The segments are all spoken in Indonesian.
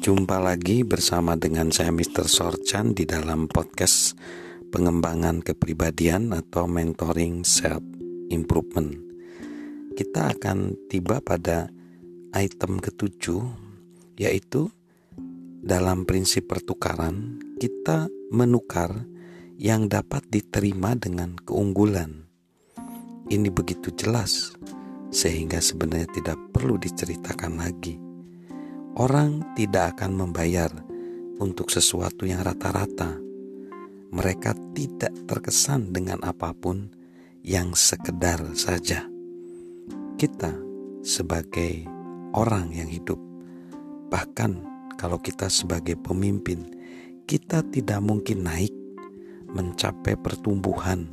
Jumpa lagi bersama dengan saya Mr. Sorchan di dalam podcast pengembangan kepribadian atau mentoring self improvement. Kita akan tiba pada item ketujuh yaitu dalam prinsip pertukaran kita menukar yang dapat diterima dengan keunggulan. Ini begitu jelas sehingga sebenarnya tidak perlu diceritakan lagi Orang tidak akan membayar untuk sesuatu yang rata-rata. Mereka tidak terkesan dengan apa pun yang sekedar saja. Kita sebagai orang yang hidup, bahkan kalau kita sebagai pemimpin, kita tidak mungkin naik mencapai pertumbuhan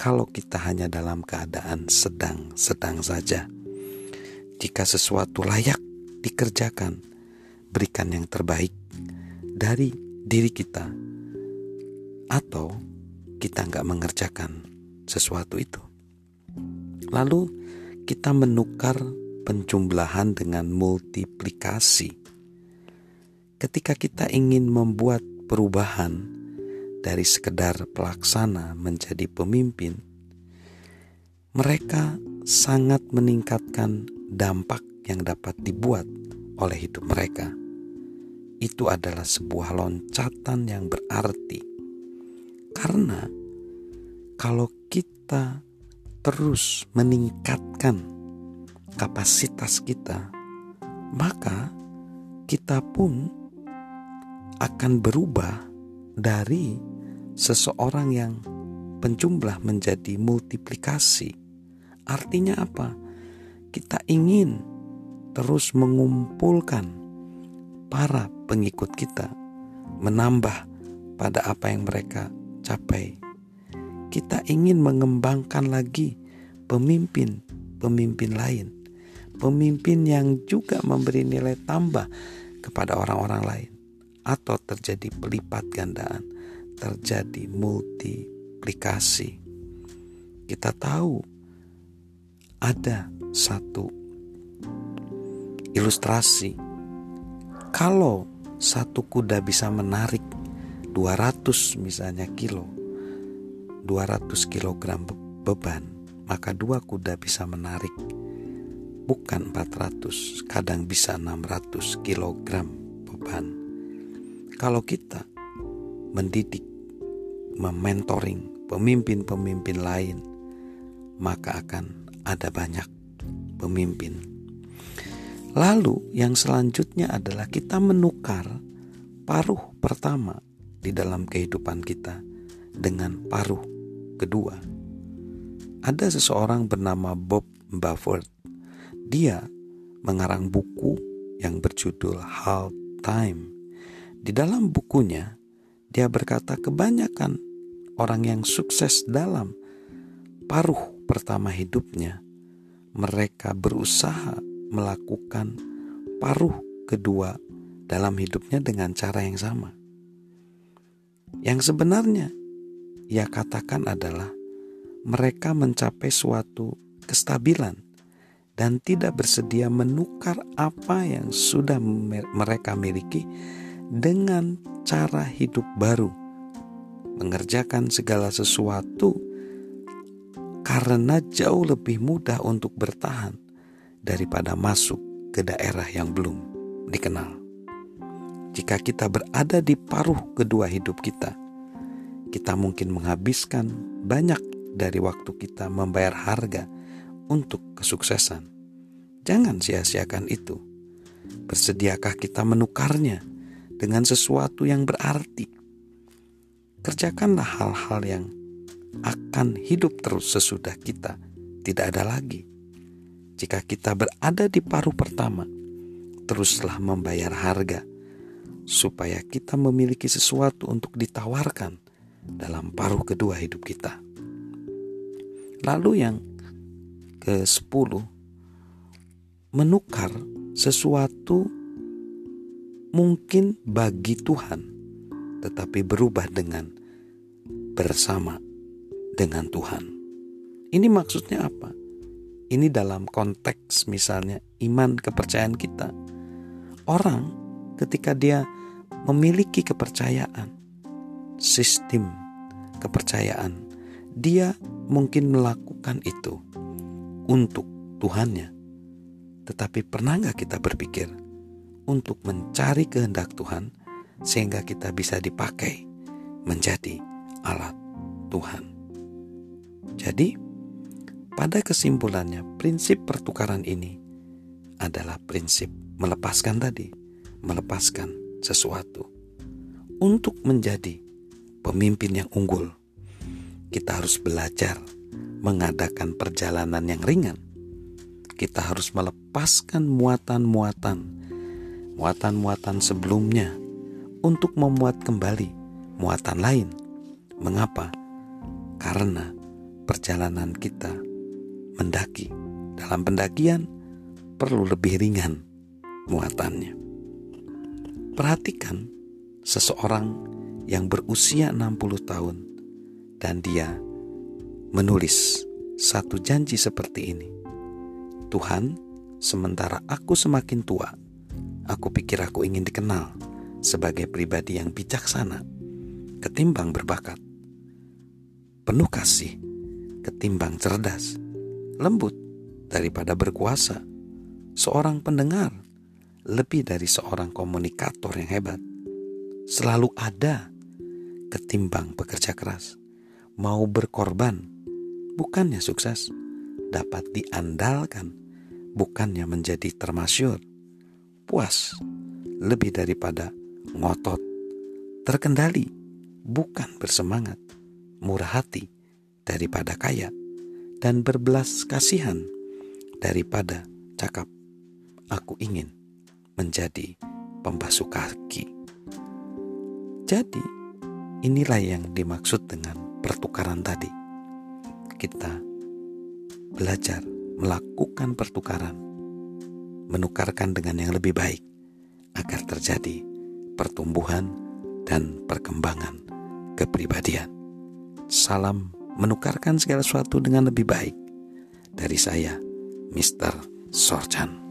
kalau kita hanya dalam keadaan sedang-sedang saja. Jika sesuatu layak dikerjakan. Berikan yang terbaik dari diri kita. Atau kita nggak mengerjakan sesuatu itu. Lalu kita menukar penjumlahan dengan multiplikasi. Ketika kita ingin membuat perubahan dari sekedar pelaksana menjadi pemimpin, mereka sangat meningkatkan dampak yang dapat dibuat oleh hidup mereka. Itu adalah sebuah loncatan yang berarti, karena kalau kita terus meningkatkan kapasitas kita, maka kita pun akan berubah dari seseorang yang penjumlah menjadi multiplikasi. Artinya apa? Kita ingin terus mengumpulkan para pengikut kita, menambah pada apa yang mereka capai. Kita ingin mengembangkan lagi pemimpin-pemimpin lain, pemimpin yang juga memberi nilai tambah kepada orang-orang lain, atau terjadi pelipat gandaan, terjadi multiplikasi. Kita tahu ada satu ilustrasi. Kalau satu kuda bisa menarik 200 misalnya kilo, 200 kilogram beban, maka dua kuda bisa menarik bukan 400, kadang bisa 600 kilogram beban. Kalau kita mendidik, mementoring pemimpin-pemimpin lain, maka akan ada banyak pemimpin Lalu yang selanjutnya adalah kita menukar paruh pertama di dalam kehidupan kita dengan paruh kedua. Ada seseorang bernama Bob Buffett. Dia mengarang buku yang berjudul How Time. Di dalam bukunya, dia berkata kebanyakan orang yang sukses dalam paruh pertama hidupnya, mereka berusaha melakukan paruh kedua dalam hidupnya dengan cara yang sama. Yang sebenarnya ia katakan adalah mereka mencapai suatu kestabilan dan tidak bersedia menukar apa yang sudah mereka miliki dengan cara hidup baru, mengerjakan segala sesuatu karena jauh lebih mudah untuk bertahan daripada masuk ke daerah yang belum dikenal. Jika kita berada di paruh kedua hidup kita, kita mungkin menghabiskan banyak dari waktu kita membayar harga untuk kesuksesan. Jangan sia-siakan itu. Bersediakah kita menukarnya dengan sesuatu yang berarti? Kerjakanlah hal-hal yang akan hidup terus sesudah kita tidak ada lagi. Jika kita berada di paruh pertama, teruslah membayar harga supaya kita memiliki sesuatu untuk ditawarkan dalam paruh kedua hidup kita. Lalu yang ke-10 menukar sesuatu mungkin bagi Tuhan tetapi berubah dengan bersama dengan Tuhan. Ini maksudnya apa? Ini dalam konteks misalnya iman kepercayaan kita. Orang ketika dia memiliki kepercayaan, sistem kepercayaan, dia mungkin melakukan itu untuk Tuhannya. Tetapi pernah nggak kita berpikir untuk mencari kehendak Tuhan sehingga kita bisa dipakai menjadi alat Tuhan? Jadi, pada kesimpulannya, prinsip pertukaran ini adalah prinsip melepaskan tadi, melepaskan sesuatu untuk menjadi pemimpin yang unggul. Kita harus belajar mengadakan perjalanan yang ringan. Kita harus melepaskan muatan-muatan, muatan-muatan sebelumnya untuk memuat kembali muatan lain. Mengapa? Karena perjalanan kita mendaki. Dalam pendakian perlu lebih ringan muatannya. Perhatikan seseorang yang berusia 60 tahun dan dia menulis satu janji seperti ini. Tuhan, sementara aku semakin tua, aku pikir aku ingin dikenal sebagai pribadi yang bijaksana ketimbang berbakat. Penuh kasih ketimbang cerdas, lembut daripada berkuasa, seorang pendengar lebih dari seorang komunikator yang hebat. Selalu ada ketimbang bekerja keras, mau berkorban bukannya sukses, dapat diandalkan, bukannya menjadi termasyur, puas, lebih daripada ngotot, terkendali, bukan bersemangat, murah hati daripada kaya, dan berbelas kasihan daripada cakap, aku ingin menjadi pembasuh kaki. Jadi, inilah yang dimaksud dengan pertukaran tadi kita belajar melakukan pertukaran, menukarkan dengan yang lebih baik agar terjadi pertumbuhan dan perkembangan kepribadian. Salam menukarkan segala sesuatu dengan lebih baik dari saya, Mr. Sorchan.